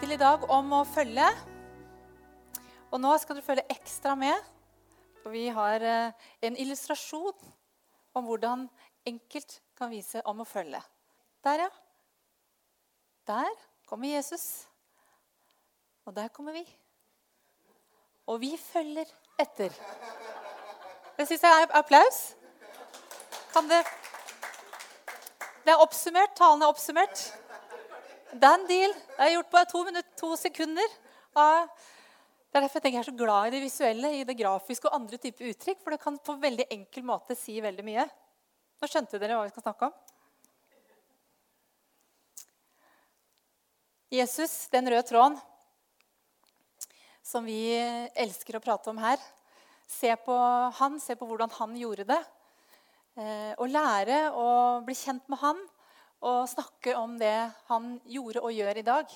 tittel i dag om å følge. Og nå skal du følge ekstra med, for vi har eh, en illustrasjon om hvordan enkelt kan vise om å følge. Der, ja. Der kommer Jesus. Og der kommer vi. Og vi følger etter. Det syns jeg er applaus. Kan det Det er oppsummert. Talen er oppsummert. Done deal. Det har gjort på to, minutter, to sekunder. Det er derfor jeg tenker jeg er så glad i det visuelle, i det grafiske og andre typer uttrykk. For det kan på veldig enkel måte si veldig mye. Nå skjønte dere hva vi skal snakke om? Jesus, den røde tråden som vi elsker å prate om her. Se på han, se på hvordan han gjorde det. Eh, og lære å bli kjent med han og snakke om det han gjorde og gjør i dag.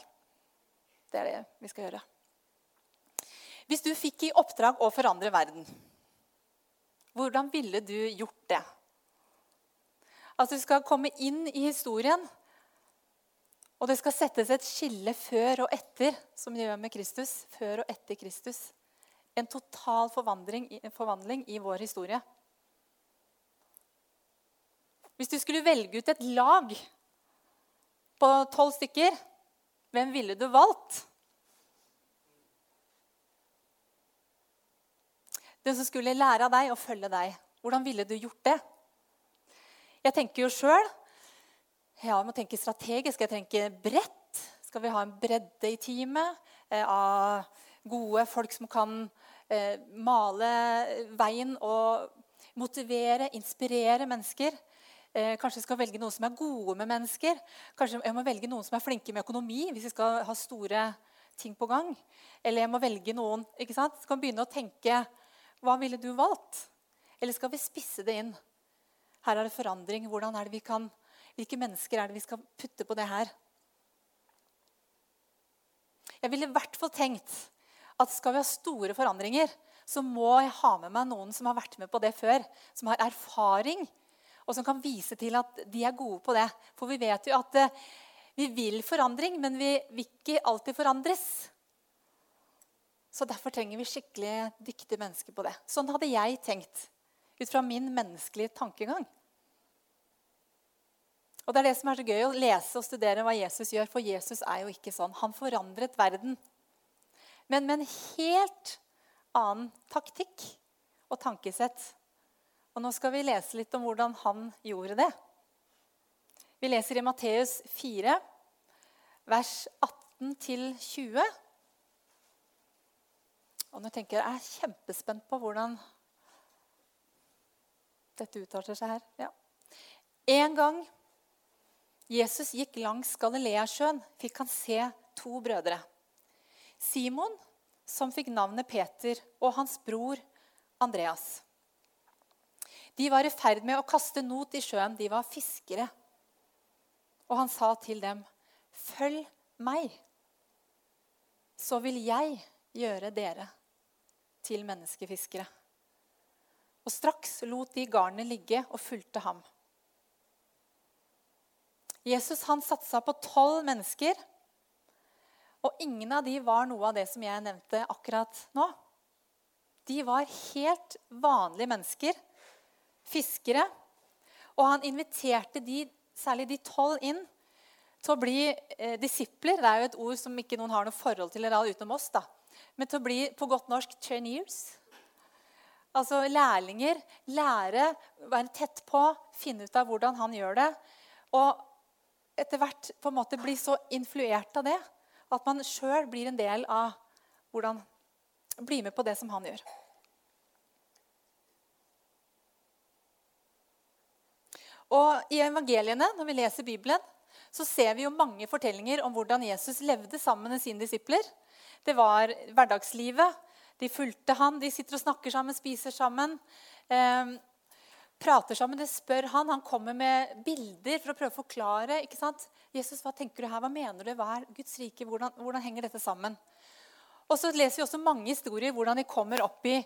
Det er det vi skal gjøre. Hvis du fikk i oppdrag å forandre verden, hvordan ville du gjort det? Altså, Du skal komme inn i historien, og det skal settes et skille før og etter, som det gjør med Kristus. Før og etter Kristus. En total forvandling, forvandling i vår historie. Hvis du skulle velge ut et lag på tolv stykker, hvem ville du valgt? Den som skulle lære av deg og følge deg. Hvordan ville du gjort det? Jeg tenker jo sjøl ja, jeg må tenke strategisk. Jeg tenker bredt. Skal vi ha en bredde i teamet eh, av gode folk som kan eh, male veien og motivere, inspirere mennesker? Eh, kanskje jeg skal velge noen som er gode med mennesker. Kanskje jeg må velge noen som er flinke med økonomi hvis vi skal ha store ting på gang. Eller jeg må velge noen ikke sant? Så kan begynne å tenke hva ville du valgt? Eller skal vi spisse det inn? Her er det forandring. Hvordan er det vi kan, hvilke mennesker er det vi skal putte på det her? Jeg ville i hvert fall tenkt at skal vi ha store forandringer, så må jeg ha med meg noen som har vært med på det før. Som har erfaring og som kan vise til at de er gode på det. For vi vet jo at eh, vi vil forandring, men vi vil ikke alltid forandres. Så derfor trenger vi skikkelig dyktige mennesker på det. Sånn hadde jeg tenkt ut fra min menneskelige tankegang. Og Det er det som er så gøy å lese og studere hva Jesus gjør. For Jesus er jo ikke sånn. Han forandret verden. Men med en helt annen taktikk og tankesett og Nå skal vi lese litt om hvordan han gjorde det. Vi leser i Matteus 4, vers 18-20. Og nå tenker jeg, jeg er kjempespent på hvordan dette uttaler seg her. Ja. En gang Jesus gikk langs Galileasjøen, fikk han se to brødre. Simon, som fikk navnet Peter, og hans bror Andreas. De var i ferd med å kaste not i sjøen. De var fiskere. Og han sa til dem, 'Følg meg, så vil jeg gjøre dere til menneskefiskere.' Og straks lot de garnet ligge og fulgte ham. Jesus han satsa på tolv mennesker, og ingen av de var noe av det som jeg nevnte akkurat nå. De var helt vanlige mennesker fiskere. Og han inviterte de, særlig de tolv inn til å bli eh, disipler. Det er jo et ord som ikke noen har noe forhold til eller utenom oss. da. Men til å bli på godt norsk traineers. Altså lærlinger. Lære, være tett på, finne ut av hvordan han gjør det. Og etter hvert på en måte bli så influert av det at man sjøl blir en del av hvordan Bli med på det som han gjør. Og I evangeliene, når vi leser Bibelen, så ser vi jo mange fortellinger om hvordan Jesus levde sammen med sine disipler. Det var hverdagslivet. De fulgte han, de sitter og snakker sammen, spiser sammen. Eh, prater sammen. Det spør han. Han kommer med bilder for å prøve å forklare. ikke sant? 'Jesus, hva tenker du her? Hva mener du? Hva er Guds rike? Hvordan, hvordan henger dette sammen?' Og så leser vi også mange historier hvordan de kommer opp i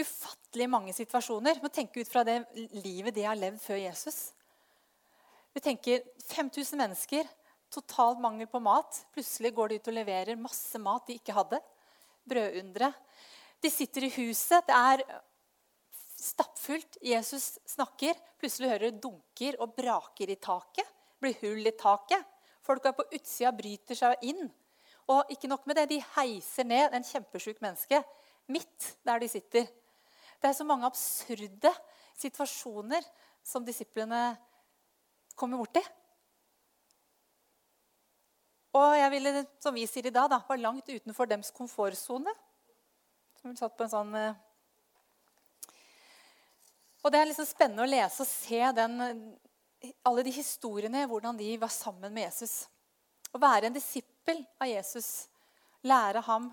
ufattelig mange situasjoner. Vi må tenke ut fra det livet de har levd før Jesus. Vi tenker 5000 mennesker, Total mangel på mat. Plutselig går de ut og leverer masse mat de ikke hadde. Brødundre. De sitter i huset. Det er stappfullt. Jesus snakker. Plutselig hører du dunker og braker i taket. Blir hull i taket. Folk er på utsida, bryter seg inn. Og ikke nok med det, de heiser ned en kjempesjuk menneske midt der de sitter. Det er så mange absurde situasjoner som disiplene kommer borti. Og jeg ville, som vi sier i dag, da, var langt utenfor dems komfortsone. Som vi satt på en sånn... Eh, og det er liksom spennende å lese og se den, alle de historiene, hvordan de var sammen med Jesus. Å være en disippel av Jesus, lære ham,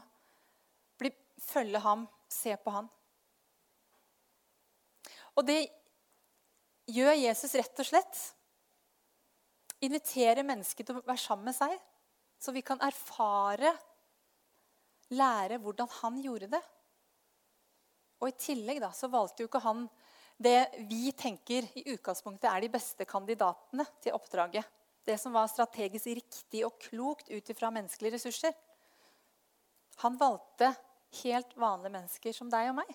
bli, følge ham, se på ham. Og det gjør Jesus rett og slett. Inviterer mennesket til å være sammen med seg, så vi kan erfare, lære hvordan han gjorde det. Og I tillegg da, så valgte jo ikke han det vi tenker i utgangspunktet er de beste kandidatene til oppdraget. Det som var strategisk riktig og klokt ut ifra menneskelige ressurser. Han valgte helt vanlige mennesker som deg og meg.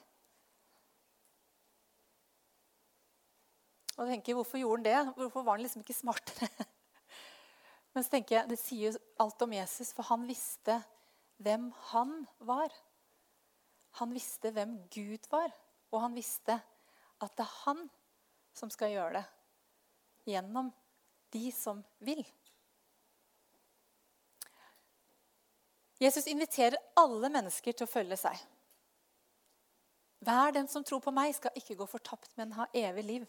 Og jeg tenker, Hvorfor gjorde han det? Hvorfor var han liksom ikke smartere? Men så tenker jeg, det sier jo alt om Jesus, for han visste hvem han var. Han visste hvem Gud var, og han visste at det er han som skal gjøre det gjennom de som vil. Jesus inviterer alle mennesker til å følge seg. Hver den som tror på meg, skal ikke gå fortapt, men ha evig liv.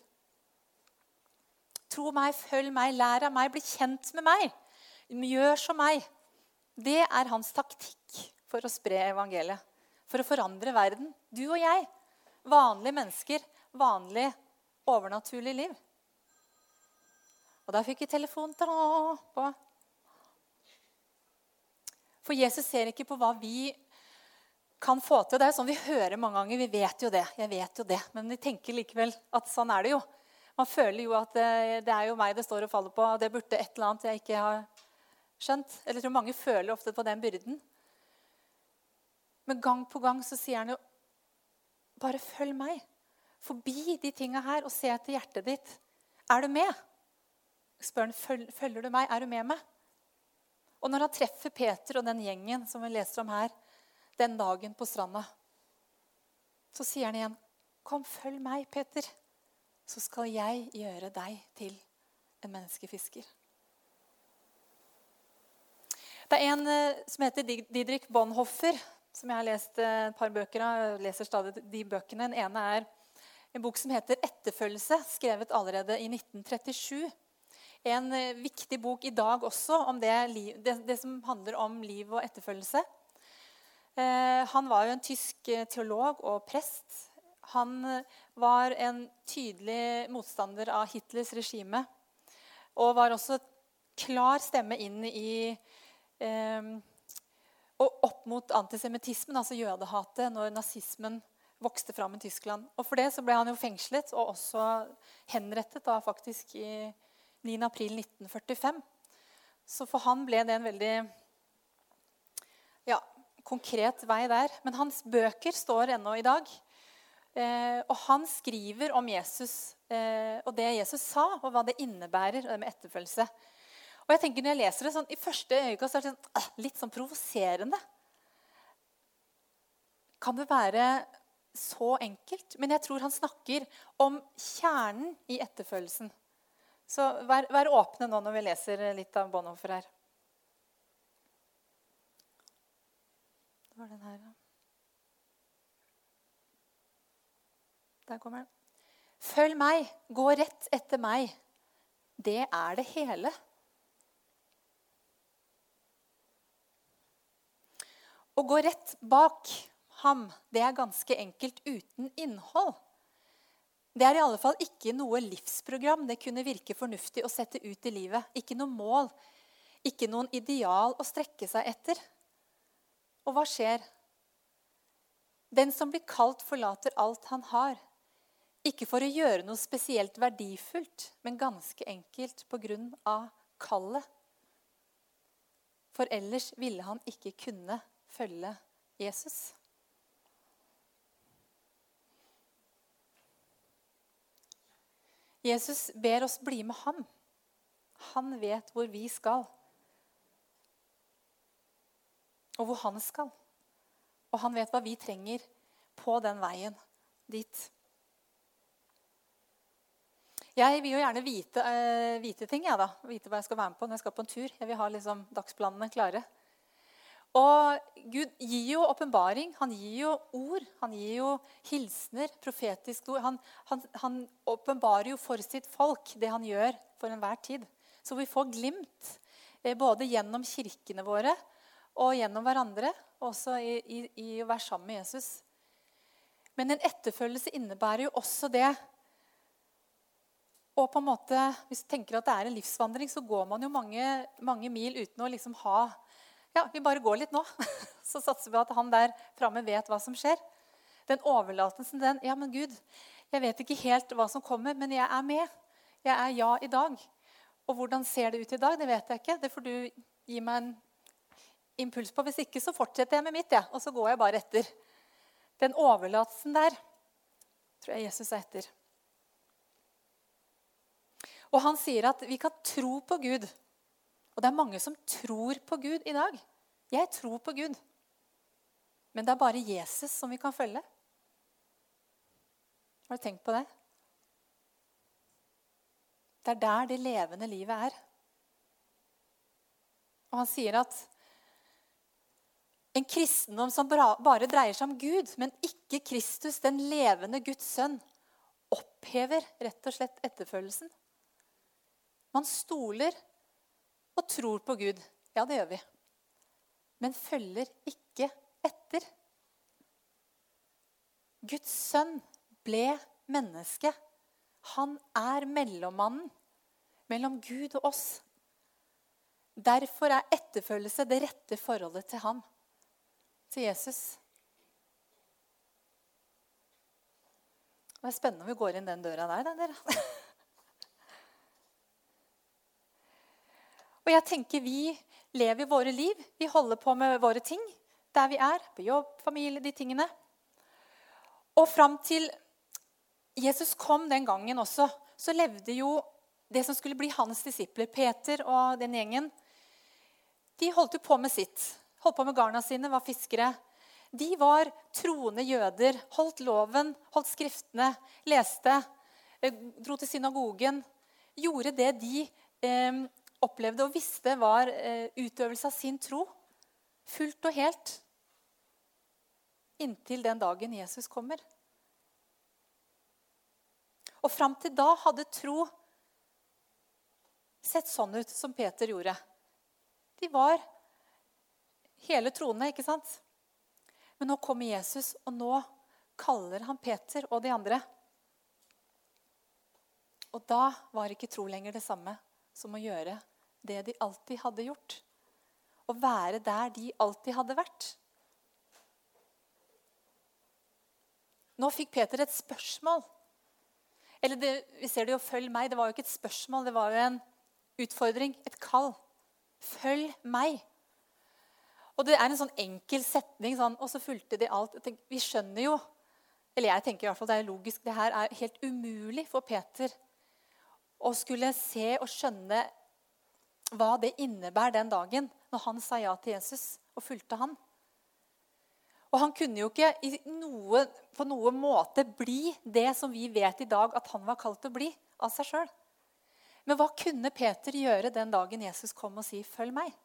Tro meg, følg meg, lær av meg, bli kjent med meg. Gjør som meg. Det er hans taktikk for å spre evangeliet. For å forandre verden. Du og jeg. Vanlige mennesker. Vanlig, overnaturlig liv. Og da fikk vi telefon på. For Jesus ser ikke på hva vi kan få til. Det er jo sånn vi hører mange ganger. Vi vet jo det. Jeg vet jo det. Men vi tenker likevel at sånn er det jo. Man føler jo at det, eh, det, er jo meg det står og faller på. og Det burde et eller annet jeg ikke har skjønt. Eller jeg tror mange føler ofte på den byrden. Men gang på gang så sier han jo bare følg meg. Forbi de tinga her og se etter hjertet ditt. Er du med? Spør han, følger du meg? Er du med meg? Og når han treffer Peter og den gjengen som vi leser om her, den dagen på stranda, så sier han igjen, 'Kom, følg meg, Peter.' Så skal jeg gjøre deg til en menneskefisker. Det er en eh, som heter Didrik Bonhoffer, som jeg har lest eh, et par bøker av. Jeg leser stadig de bøkene. Den ene er en bok som heter 'Etterfølgelse', skrevet allerede i 1937. En eh, viktig bok i dag også om det, det, det som handler om liv og etterfølgelse. Han var jo en tysk teolog og prest han eh, var en tydelig motstander av Hitlers regime. Og var også klar stemme inn i eh, Og opp mot antisemittismen, altså jødehatet, når nazismen vokste fram i Tyskland. Og For det så ble han jo fengslet og også henrettet da faktisk i 9.4.1945. Så for han ble det en veldig ja, konkret vei der. Men hans bøker står ennå i dag. Eh, og han skriver om Jesus eh, og det Jesus sa, og hva det innebærer det med etterfølgelse. Og jeg tenker Når jeg leser det sånn, i første øyekast er det sånn, litt sånn provoserende. Kan det være så enkelt? Men jeg tror han snakker om kjernen i etterfølgelsen. Så vær, vær åpne nå når vi leser litt av Bonhoffer her. Det var den her, ja. Der kommer den. Følg meg, gå rett etter meg. Det er det hele. Å gå rett bak ham, det er ganske enkelt uten innhold. Det er i alle fall ikke noe livsprogram det kunne virke fornuftig å sette ut i livet. Ikke noe mål, ikke noen ideal å strekke seg etter. Og hva skjer? Den som blir kalt, forlater alt han har. Ikke for å gjøre noe spesielt verdifullt, men ganske enkelt av kallet. For ellers ville han ikke kunne følge Jesus. Jesus ber oss bli med ham. Han vet hvor vi skal. Og hvor han skal. Og han vet hva vi trenger på den veien dit. Jeg vil jo gjerne vite, uh, vite ting, jeg da. Vite hva jeg skal være med på når jeg skal på en tur. Jeg vil ha liksom dagsplanene klare. Og Gud gir jo åpenbaring. Han gir jo ord. Han gir jo hilsener, profetiske ord. Han åpenbarer jo for sitt folk det han gjør for enhver tid. Så vi får glimt eh, både gjennom kirkene våre og gjennom hverandre. Også i, i, i å være sammen med Jesus. Men en etterfølgelse innebærer jo også det og på en måte, Hvis du tenker at det er en livsvandring, så går man jo mange, mange mil uten å liksom ha Ja, vi bare går litt nå. Så satser vi at han der framme vet hva som skjer. Den overlatelsen, den Ja, men Gud, jeg vet ikke helt hva som kommer, men jeg er med. Jeg er ja i dag. Og hvordan ser det ut i dag, det vet jeg ikke. Det får du gi meg en impuls på. Hvis ikke så fortsetter jeg med mitt, ja, og så går jeg bare etter. Den overlatelsen der tror jeg Jesus er etter. Og han sier at vi kan tro på Gud. Og det er mange som tror på Gud i dag. Jeg tror på Gud. Men det er bare Jesus som vi kan følge. Har du tenkt på det? Det er der det levende livet er. Og han sier at en kristendom som bare dreier seg om Gud, men ikke Kristus, den levende Guds sønn, opphever rett og slett etterfølgelsen. Man stoler og tror på Gud. Ja, det gjør vi. Men følger ikke etter. Guds sønn ble menneske. Han er mellommannen mellom Gud og oss. Derfor er etterfølgelse det rette forholdet til han, til Jesus. Det er spennende om vi går inn den døra der, da, dere. Og jeg tenker vi lever våre liv. Vi holder på med våre ting der vi er. På jobb, familie, de tingene. Og fram til Jesus kom den gangen også, så levde jo det som skulle bli hans disipler, Peter og den gjengen, de holdt jo på med sitt. Holdt på med garna sine, var fiskere. De var troende jøder, holdt loven, holdt skriftene, leste, eh, dro til synagogen. Gjorde det de eh, opplevde og visste var eh, utøvelse av sin tro. Fullt og helt. Inntil den dagen Jesus kommer. Og fram til da hadde tro sett sånn ut som Peter gjorde. De var hele troende, ikke sant? Men nå kommer Jesus, og nå kaller han Peter og de andre. Og da var ikke tro lenger det samme som å gjøre det de alltid hadde gjort. Å være der de alltid hadde vært. Nå fikk Peter et spørsmål. Eller det, vi ser det jo 'følg meg'. Det var jo ikke et spørsmål, det var jo en utfordring. Et kall. Følg meg. Og det er en sånn enkel setning, sånn, og så fulgte de alt. Tenker, vi skjønner jo Eller jeg tenker i hvert fall det er logisk. Det her er helt umulig for Peter å skulle se og skjønne hva det innebærer den dagen når han sa ja til Jesus og fulgte han. Og han kunne jo ikke noe, på noen måte bli det som vi vet i dag at han var kalt å bli, av seg sjøl. Men hva kunne Peter gjøre den dagen Jesus kom og si 'følg meg'?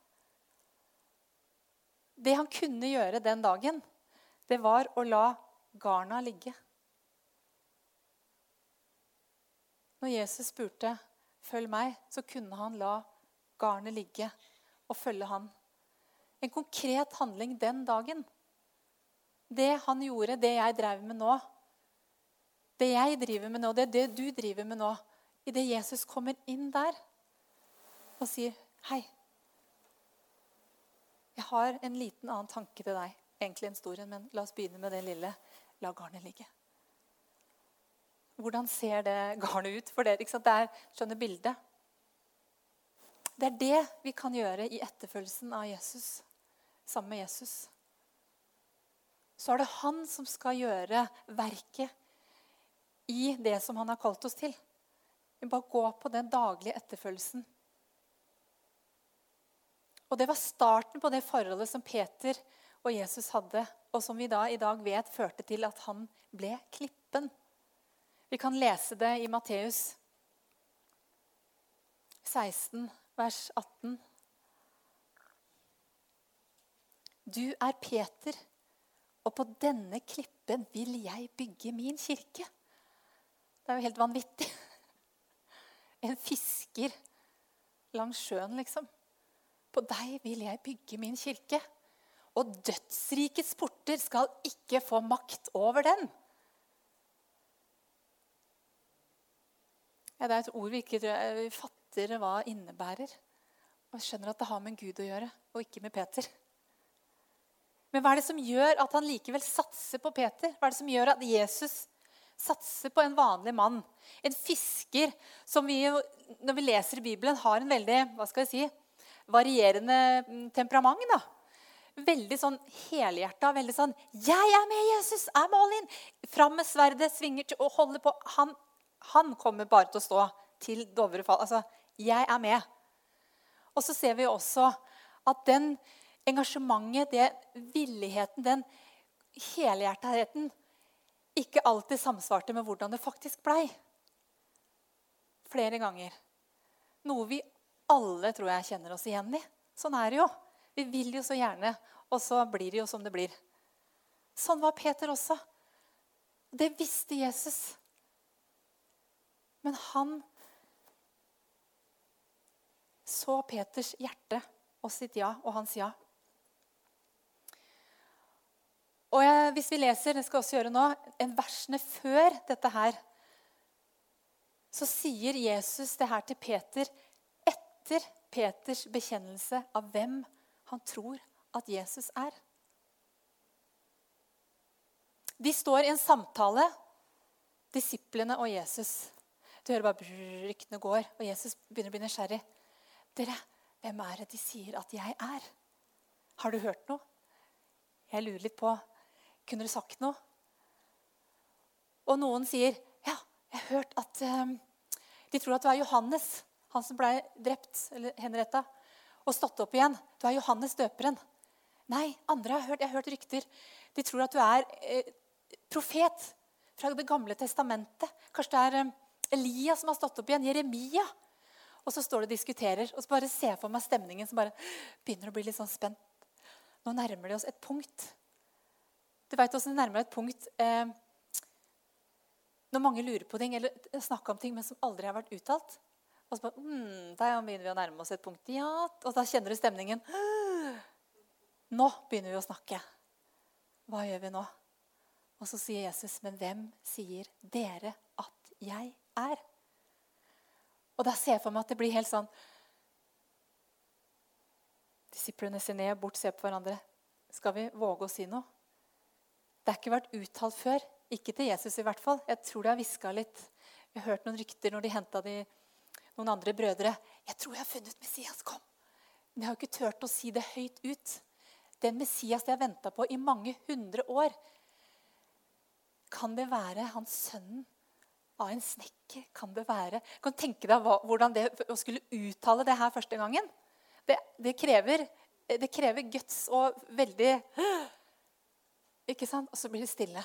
Det han kunne gjøre den dagen, det var å la garna ligge. Når Jesus spurte 'følg meg', så kunne han la garnet ligge og følge han. En konkret handling den dagen. Det han gjorde, det jeg drev med nå, det jeg driver med nå, det det du driver med nå Idet Jesus kommer inn der og sier, 'Hei, jeg har en liten annen tanke til deg.' Egentlig en stor en, men la oss begynne med det lille. La garnet ligge. Hvordan ser det garnet ut for dere? Det er, skjønner bildet. Det er det vi kan gjøre i etterfølgelsen av Jesus, sammen med Jesus. Så er det han som skal gjøre verket i det som han har kalt oss til. Vi bare gå på den daglige etterfølgelsen. Og Det var starten på det forholdet som Peter og Jesus hadde, og som vi da i dag vet førte til at han ble klippen. Vi kan lese det i Matteus 16, vers 18. Du er Peter, og på denne klippen vil jeg bygge min kirke. Det er jo helt vanvittig. En fisker langs sjøen, liksom. På deg vil jeg bygge min kirke. Og dødsrikets porter skal ikke få makt over den. Ja, det er et ord vi ikke vi fatter hva innebærer. Og skjønner at det har med Gud å gjøre, og ikke med Peter. Men hva er det som gjør at han likevel satser på Peter? Hva er det som gjør at Jesus satser på en vanlig mann? En fisker som vi, når vi leser i Bibelen, har en veldig hva skal jeg si, varierende mm, temperament. da. Veldig sånn helhjerta. Veldig sånn 'Jeg er med, Jesus! I'm all in!' Fram med sverdet, svinger til og holder på. Han han kommer bare til å stå til Dovre fall. Altså, jeg er med. Og så ser vi også at den engasjementet, den villigheten, den helhjertigheten ikke alltid samsvarte med hvordan det faktisk blei. Flere ganger. Noe vi alle tror jeg kjenner oss igjen i. Sånn er det jo. Vi vil jo så gjerne, og så blir det jo som det blir. Sånn var Peter også. Det visste Jesus. Men han så Peters hjerte og sitt ja og hans ja. Og jeg, Hvis vi leser det skal jeg også gjøre nå, en versene før dette her, så sier Jesus det her til Peter etter Peters bekjennelse av hvem han tror at Jesus er. De står i en samtale, disiplene og Jesus. Du hører bare ryktene går, og Jesus begynner å bli nysgjerrig. Dere, hvem er det de sier at jeg er? Har du hørt noe? Jeg lurer litt på Kunne du sagt noe? Og noen sier, 'Ja, jeg har hørt at um, de tror at du er Johannes, han som ble drept eller henretta, og stått opp igjen. Du er Johannes døperen.' Nei, andre har hørt, jeg har hørt rykter. De tror at du er eh, profet fra Det gamle testamentet. Kanskje det er eh, Elias som har stått opp igjen. Jeremia. Og så står det og diskuterer. Og så bare ser jeg for meg stemningen som bare begynner å bli litt sånn spent. Nå nærmer de oss et punkt. Du veit åssen det nærmer et punkt eh, når mange lurer på ting eller snakker om ting, men som aldri har vært uttalt. Og så bare, mm, Der begynner vi å nærme oss et punkt. Ja, Og da kjenner du stemningen. Nå begynner vi å snakke. Hva gjør vi nå? Og så sier Jesus, men hvem sier dere at jeg er. Og da ser jeg for meg at det blir helt sånn Disiplene ser ned, bort, ser på hverandre. Skal vi våge å si noe? Det har ikke vært uttalt før. Ikke til Jesus i hvert fall. Jeg tror de har hviska litt. Vi har hørt noen rykter når de henta noen andre brødre. 'Jeg tror jeg har funnet Messias. Kom!' Men jeg har ikke turt å si det høyt ut. Den Messias jeg har venta på i mange hundre år. Kan det være han sønnen av en snekker kan det være? Kan du tenke deg hvordan det å skulle uttale det her første gangen? Det, det, krever, det krever guts og veldig Ikke sant? Og så blir det stille.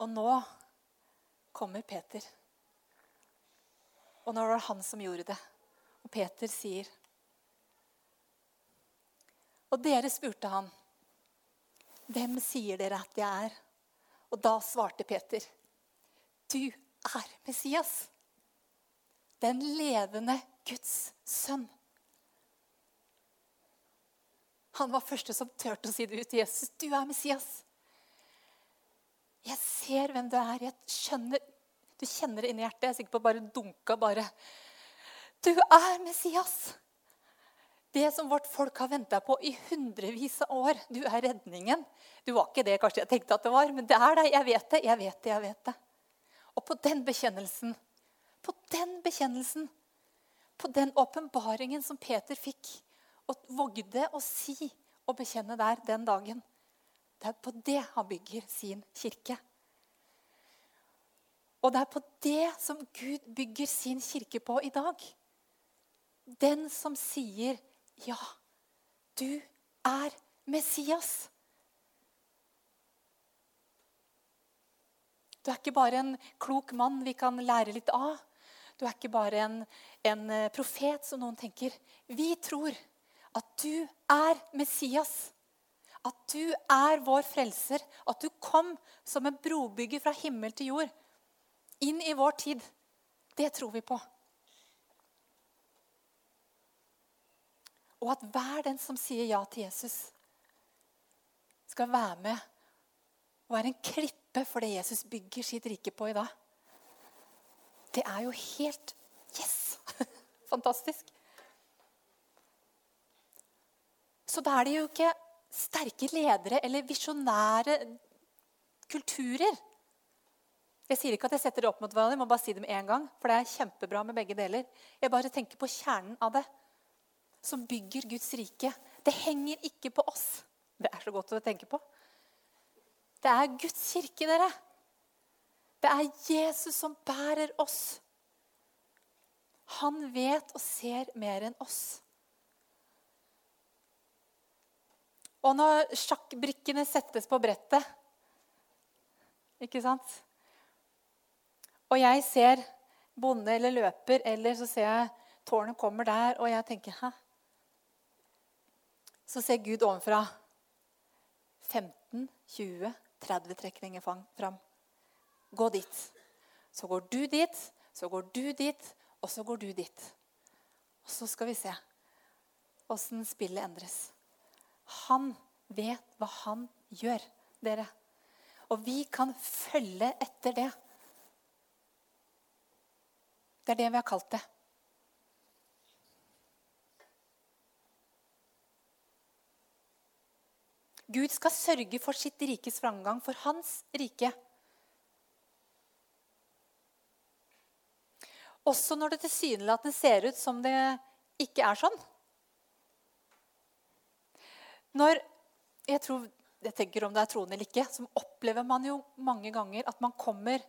Og nå kommer Peter. Og nå var det han som gjorde det. Og Peter sier Og dere spurte han, hvem sier dere at jeg er? Og da svarte Peter, 'Du er Messias, den levende Guds sønn.' Han var første som turte å si det ut til Jesus. 'Du er Messias.' Jeg ser hvem du er. Jeg skjønner, Du kjenner det inni hjertet. Jeg er sikker på bare dunka bare. Du er Messias. Det som vårt folk har venta på i hundrevis av år. Du er redningen. Du var ikke det kanskje jeg tenkte at det var, men det er det. Jeg vet det, jeg vet det, jeg vet det. Og på den bekjennelsen, på den bekjennelsen, på den åpenbaringen som Peter fikk og vågde å si og bekjenne der den dagen. Det er på det han bygger sin kirke. Og det er på det som Gud bygger sin kirke på i dag. Den som sier, 'Ja, du er Messias'. Du er ikke bare en klok mann vi kan lære litt av. Du er ikke bare en, en eh, profet, som noen tenker. Vi tror at du er Messias. At du er vår frelser. At du kom som en brobygger fra himmel til jord. Inn i vår tid. Det tror vi på. Og at hver den som sier ja til Jesus, skal være med og være en klippe for det Jesus bygger sitt rike på i dag. Det er jo helt Yes! Fantastisk. Så da er det jo ikke sterke ledere eller visjonære kulturer. Jeg sier ikke at jeg setter det opp mot hverandre, jeg må bare si det med en gang. For det er kjempebra med begge deler. Jeg bare tenker på kjernen av det. Som bygger Guds rike. Det henger ikke på oss. Det er så godt å tenke på. Det er Guds kirke, dere. Det er Jesus som bærer oss. Han vet og ser mer enn oss. Og når sjakkbrikkene settes på brettet Ikke sant? Og jeg ser bonde eller løper, eller så ser jeg tårnet kommer der, og jeg tenker Hæ? Så ser Gud ovenfra 15, 20, 30 trekninger fram. Gå dit. Så går du dit, så går du dit, og så går du dit. Og så skal vi se åssen spillet endres. Han vet hva han gjør, dere. Og vi kan følge etter det. Det er det vi har kalt det. Gud skal sørge for sitt rikes framgang, for hans rike. Også når det tilsynelatende ser ut som det ikke er sånn. Når jeg, tror, jeg tenker om det er troende eller ikke, så opplever man jo mange ganger at man kommer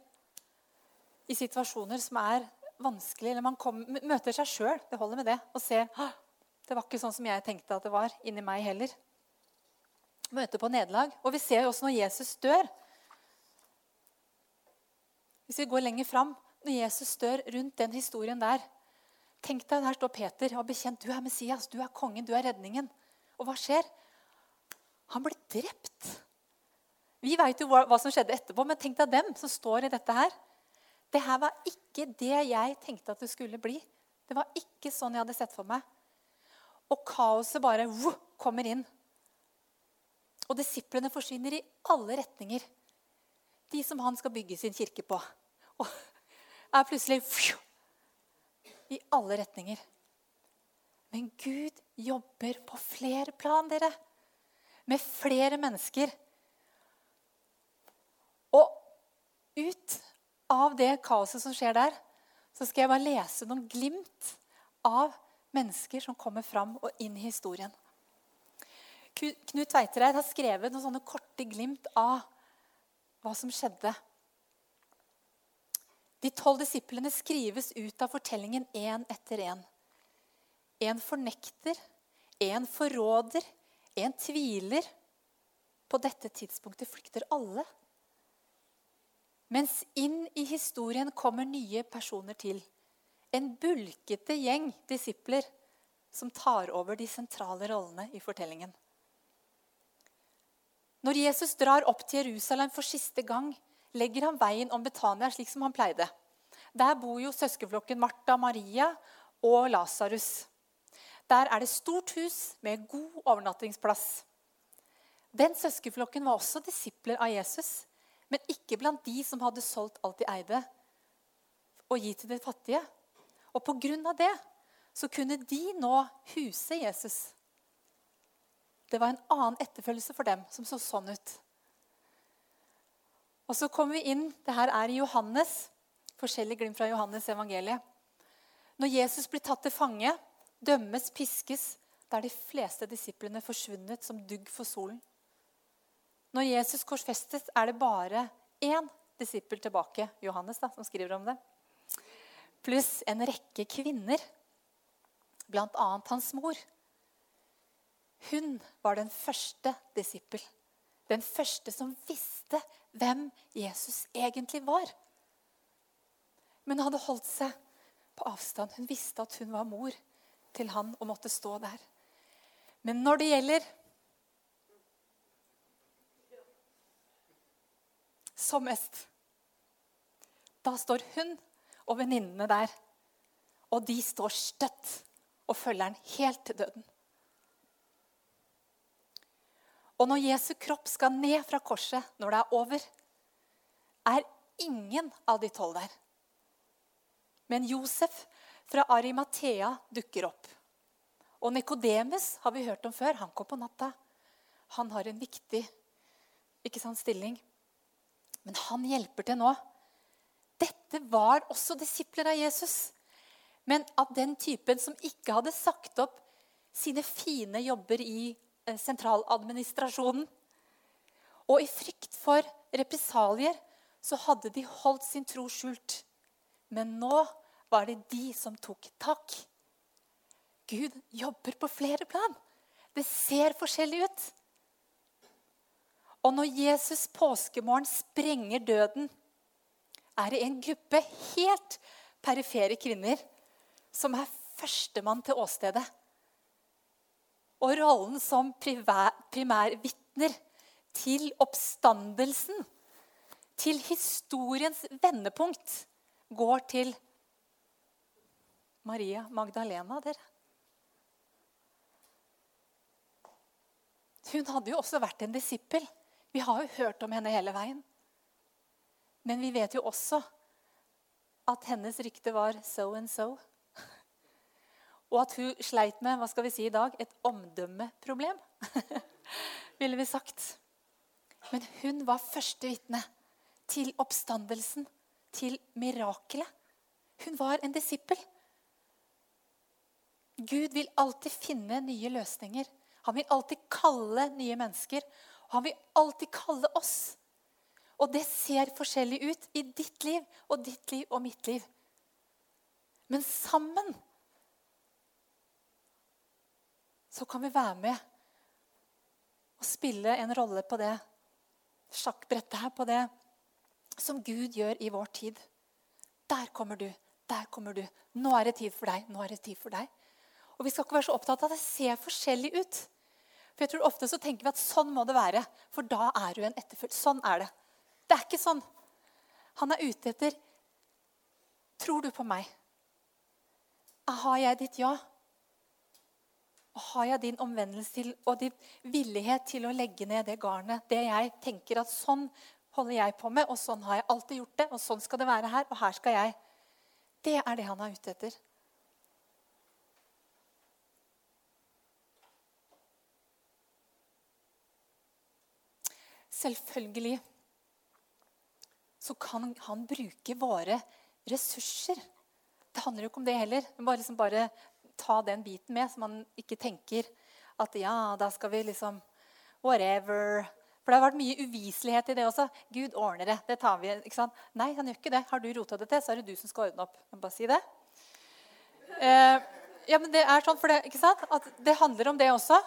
i situasjoner som er vanskelig, eller man kommer, møter seg sjøl. Det holder med det. Og ser det var ikke sånn som jeg tenkte at det var inni meg heller. Møter på nederlag. Og vi ser også når Jesus dør. Hvis vi går lenger fram, når Jesus dør rundt den historien der Tenk deg, Der står Peter og bekjent. Du er Messias, du er kongen, du er redningen. Og hva skjer? Han blir drept. Vi veit jo hva, hva, som skjedde etterpå, men tenk deg dem som står i dette her. Det her var ikke det jeg tenkte at det skulle bli. Det var ikke sånn jeg hadde sett for meg. Og kaoset bare kommer inn. Og disiplene forsvinner i alle retninger. De som han skal bygge sin kirke på. Og er plutselig fju, i alle retninger. Men Gud jobber på flere plan, dere. Med flere mennesker. Og ut av det kaoset som skjer der, så skal jeg bare lese noen glimt av mennesker som kommer fram og inn i historien. Knut Tveitereid har skrevet noen sånne korte glimt av hva som skjedde de tolv disiplene skrives ut av fortellingen én etter én. En fornekter, en forråder, en tviler. På dette tidspunktet flykter alle. Mens inn i historien kommer nye personer til. En bulkete gjeng disipler som tar over de sentrale rollene i fortellingen. Når Jesus drar opp til Jerusalem for siste gang, legger han veien om Betania slik som han pleide. Der bor jo søskenflokken Martha, Maria og Lasarus. Der er det stort hus med god overnattingsplass. Den søskenflokken var også disipler av Jesus, men ikke blant de som hadde solgt alt de eide, og gi til de fattige. Og på grunn av det så kunne de nå huse Jesus. Det var en annen etterfølgelse for dem som så sånn ut. Og så kommer vi inn Det her er i Johannes. Forskjellig glimt fra Johannes evangeliet. Når Jesus blir tatt til fange, dømmes, piskes, da er de fleste disiplene forsvunnet som dugg for solen. Når Jesus korsfestes, er det bare én disippel tilbake, Johannes, da, som skriver om det. Pluss en rekke kvinner, bl.a. hans mor. Hun var den første disippel. Den første som visste hvem Jesus egentlig var. Men hun hadde holdt seg på avstand. Hun visste at hun var mor til han og måtte stå der. Men når det gjelder som mest, da står hun og venninnene der. Og de står støtt og følger han helt til døden. Og når Jesu kropp skal ned fra korset når det er over, er ingen av de tolv der. Men Josef fra Arimathea dukker opp. Og Nikodemus har vi hørt om før. Han kom på natta. Han har en viktig ikke sant, stilling. Men han hjelper til nå. Dette var også disipler av Jesus. Men av den typen som ikke hadde sagt opp sine fine jobber i sentraladministrasjonen. Og i frykt for represalier så hadde de holdt sin tro skjult. Men nå var det de som tok tak. Gud jobber på flere plan. Det ser forskjellig ut. Og når Jesus påskemorgen sprenger døden, er det en gruppe helt perifere kvinner som er førstemann til åstedet og rollen som primærvitner til oppstandelsen, til historiens vendepunkt, går til Maria Magdalena. dere. Hun hadde jo også vært en disippel. Vi har jo hørt om henne hele veien. Men vi vet jo også at hennes rykte var so and so. Og at hun sleit med hva skal vi si i dag, et omdømmeproblem. ville vi sagt. Men hun var første vitne til oppstandelsen, til mirakelet. Hun var en disippel. Gud vil alltid finne nye løsninger. Han vil alltid kalle nye mennesker. Han vil alltid kalle oss. Og det ser forskjellig ut i ditt liv og ditt liv og mitt liv. Men sammen så kan vi være med og spille en rolle på det sjakkbrettet her, på det som Gud gjør i vår tid. Der kommer du. Der kommer du. Nå er det tid for deg. Nå er det tid for deg. Og Vi skal ikke være så opptatt av at det ser forskjellig ut. For jeg tror Ofte så tenker vi at sånn må det være, for da er du en etterfølger. Sånn er det. Det er ikke sånn. Han er ute etter Tror du på meg? Har jeg ditt ja? Og har jeg din omvendelse til, og din villighet til å legge ned det garnet, det jeg tenker at sånn holder jeg på med, og sånn har jeg alltid gjort det, og sånn skal det være her, og her skal jeg Det er det han er ute etter. Selvfølgelig så kan han bruke våre ressurser. Det handler jo ikke om det heller. Bare, liksom bare ta den biten med, så man ikke tenker at ja, da skal vi liksom Whatever. For det har vært mye uviselighet i det også. Gud ordner det. det tar vi, ikke sant? Nei, han gjør ikke det. Har du rota det til, så er det du som skal ordne opp. Jeg bare si det. Eh, ja, men det er sånn for det, ikke sant? At det handler om det også.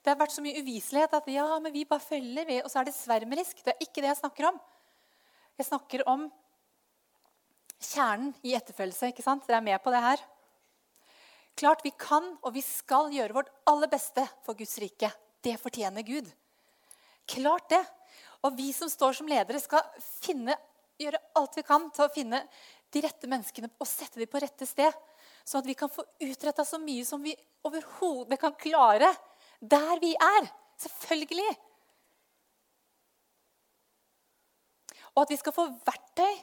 Det har vært så mye uviselighet at ja, men vi bare følger, vi, og så er det svermerisk. Det er ikke det jeg snakker om. Jeg snakker om kjernen i etterfølgelse. ikke sant? Dere er med på det her? Klart vi kan og vi skal gjøre vårt aller beste for Guds rike. Det fortjener Gud. Klart det. Og vi som står som ledere, skal finne, gjøre alt vi kan til å finne de rette menneskene og sette dem på rette sted. Sånn at vi kan få utretta så mye som vi overhodet kan klare der vi er. Selvfølgelig. Og at vi skal få verktøy,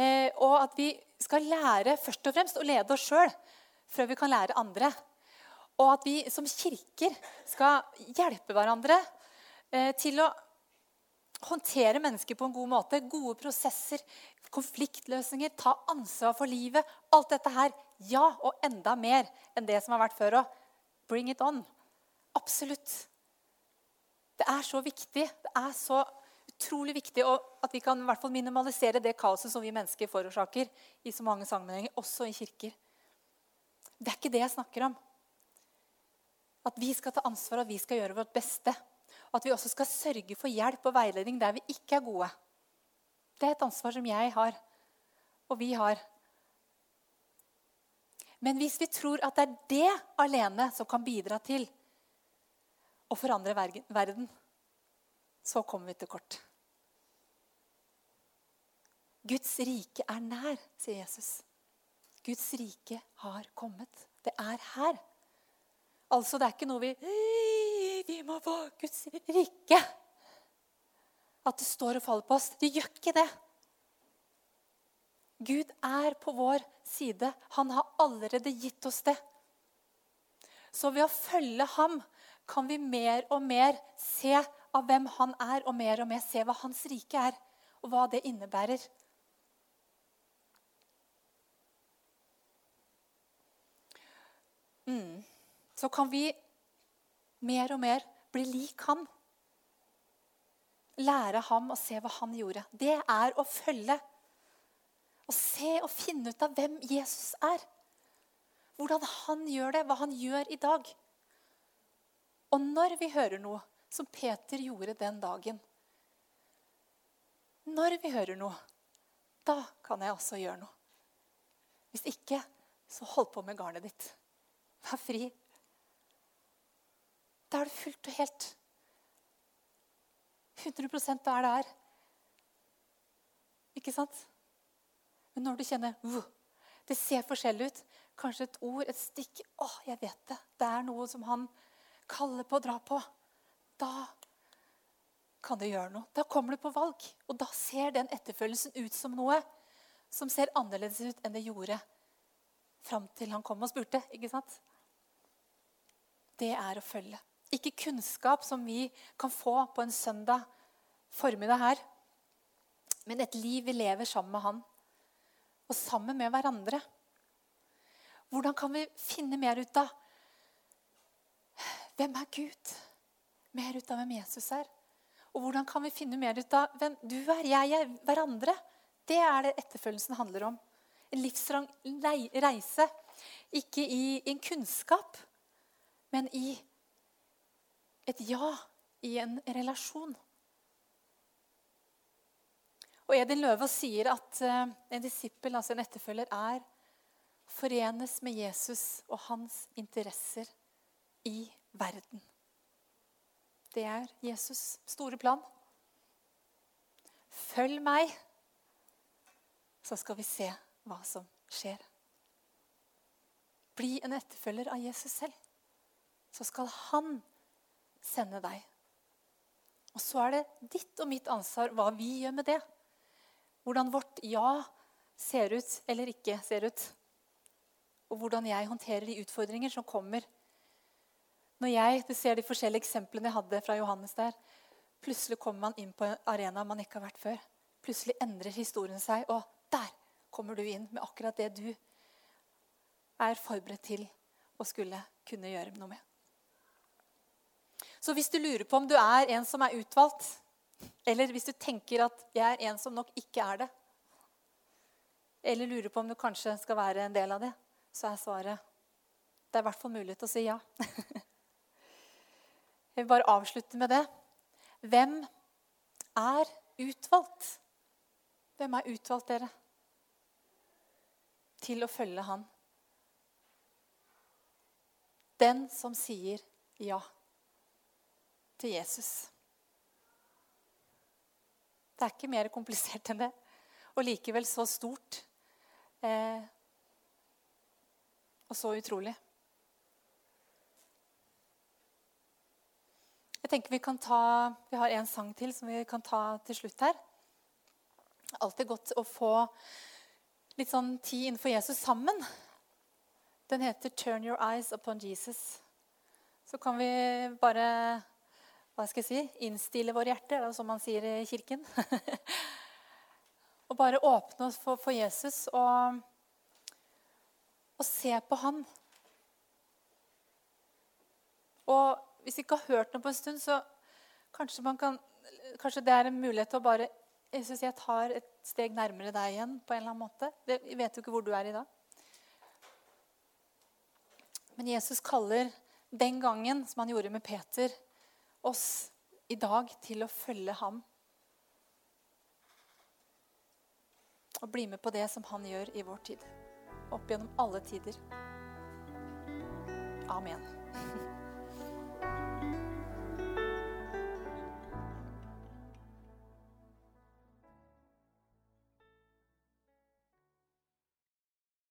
eh, og at vi skal lære først og fremst å lede oss sjøl før vi kan lære andre. Og at vi som kirker skal hjelpe hverandre eh, til å håndtere mennesker på en god måte. Gode prosesser, konfliktløsninger, ta ansvar for livet. Alt dette her Ja, og enda mer enn det som har vært før òg. Bring it on. Absolutt. Det er så viktig. Det er så utrolig viktig at vi kan i hvert fall minimalisere det kaoset som vi mennesker forårsaker i så mange sammenhenger, også i kirker. Det er ikke det jeg snakker om. At vi skal ta ansvar, at vi skal gjøre vårt beste. At vi også skal sørge for hjelp og veiledning der vi ikke er gode. Det er et ansvar som jeg har, og vi har. Men hvis vi tror at det er det alene som kan bidra til å forandre verden, så kommer vi til kort. Guds rike er nær, sier Jesus. Guds rike har kommet. Det er her. Altså, det er ikke noe vi Vi må få Guds rike. At det står og faller på oss. Det gjør ikke det. Gud er på vår side. Han har allerede gitt oss det. Så ved å følge ham kan vi mer og mer se av hvem han er, og mer og mer se hva hans rike er, og hva det innebærer. Mm. Så kan vi mer og mer bli lik ham. Lære ham å se hva han gjorde. Det er å følge. Å se og finne ut av hvem Jesus er. Hvordan han gjør det, hva han gjør i dag. Og når vi hører noe, som Peter gjorde den dagen Når vi hører noe, da kan jeg også gjøre noe. Hvis ikke, så hold på med garnet ditt. Vær fri. Da er du fullt og helt. 100 da er det her. Ikke sant? Men når du kjenner Det ser forskjellig ut. Kanskje et ord, et stikk. Å, jeg vet det. Det er noe som han kaller på å dra på da kan det gjøre noe. Da kommer du på valg. Og da ser den etterfølgelsen ut som noe som ser annerledes ut enn det gjorde fram til han kom og spurte. ikke sant? Det er å følge. Ikke kunnskap som vi kan få på en søndag formiddag her, men et liv vi lever sammen med han, og sammen med hverandre. Hvordan kan vi finne mer ut av hvem er Gud? mer ut av hvem Jesus er. Og hvordan kan vi finne mer ut av hvem du er, jeg er, hverandre? Det er det etterfølgelsen handler om. En livslang reise. Ikke i en kunnskap, men i et ja, i en relasjon. Og Edin Løvaas sier at eh, en disippel, altså en etterfølger, er forenes med Jesus og hans interesser i verden. Det er Jesus' store plan. Følg meg, så skal vi se hva som skjer. Bli en etterfølger av Jesus selv, så skal han sende deg. Og så er det ditt og mitt ansvar hva vi gjør med det. Hvordan vårt ja ser ut eller ikke ser ut. Og hvordan jeg håndterer de utfordringer som kommer når jeg du ser de forskjellige eksemplene jeg hadde fra Johannes der, plutselig kommer man inn på en arena man ikke har vært før. Plutselig endrer historien seg, og der kommer du inn med akkurat det du er forberedt til å skulle kunne gjøre noe med. Så hvis du lurer på om du er en som er utvalgt, eller hvis du tenker at jeg er en som nok ikke er det, eller lurer på om du kanskje skal være en del av det, så er svaret det er i hvert fall mulighet til å si ja. Jeg vil bare avslutte med det. Hvem er utvalgt? Hvem er utvalgt, dere? Til å følge Han. Den som sier ja til Jesus. Det er ikke mer komplisert enn det. Og likevel så stort. Eh, og så utrolig. Jeg tenker Vi kan ta, vi har en sang til som vi kan ta til slutt her. Alltid godt å få litt sånn tid innenfor Jesus sammen. Den heter 'Turn Your Eyes Upon Jesus'. Så kan vi bare hva skal jeg si, innstille våre hjerter, som man sier i kirken. og bare åpne oss for, for Jesus og og se på han. Og hvis vi ikke har hørt noe på en stund, så kanskje, kan, kanskje det er en mulighet til å bare Jesus, jeg tar et steg nærmere deg igjen på en eller annen måte. Jeg vet jo ikke hvor du er i dag. Men Jesus kaller den gangen, som han gjorde med Peter, oss i dag til å følge ham. Og bli med på det som han gjør i vår tid. Opp gjennom alle tider. Amen.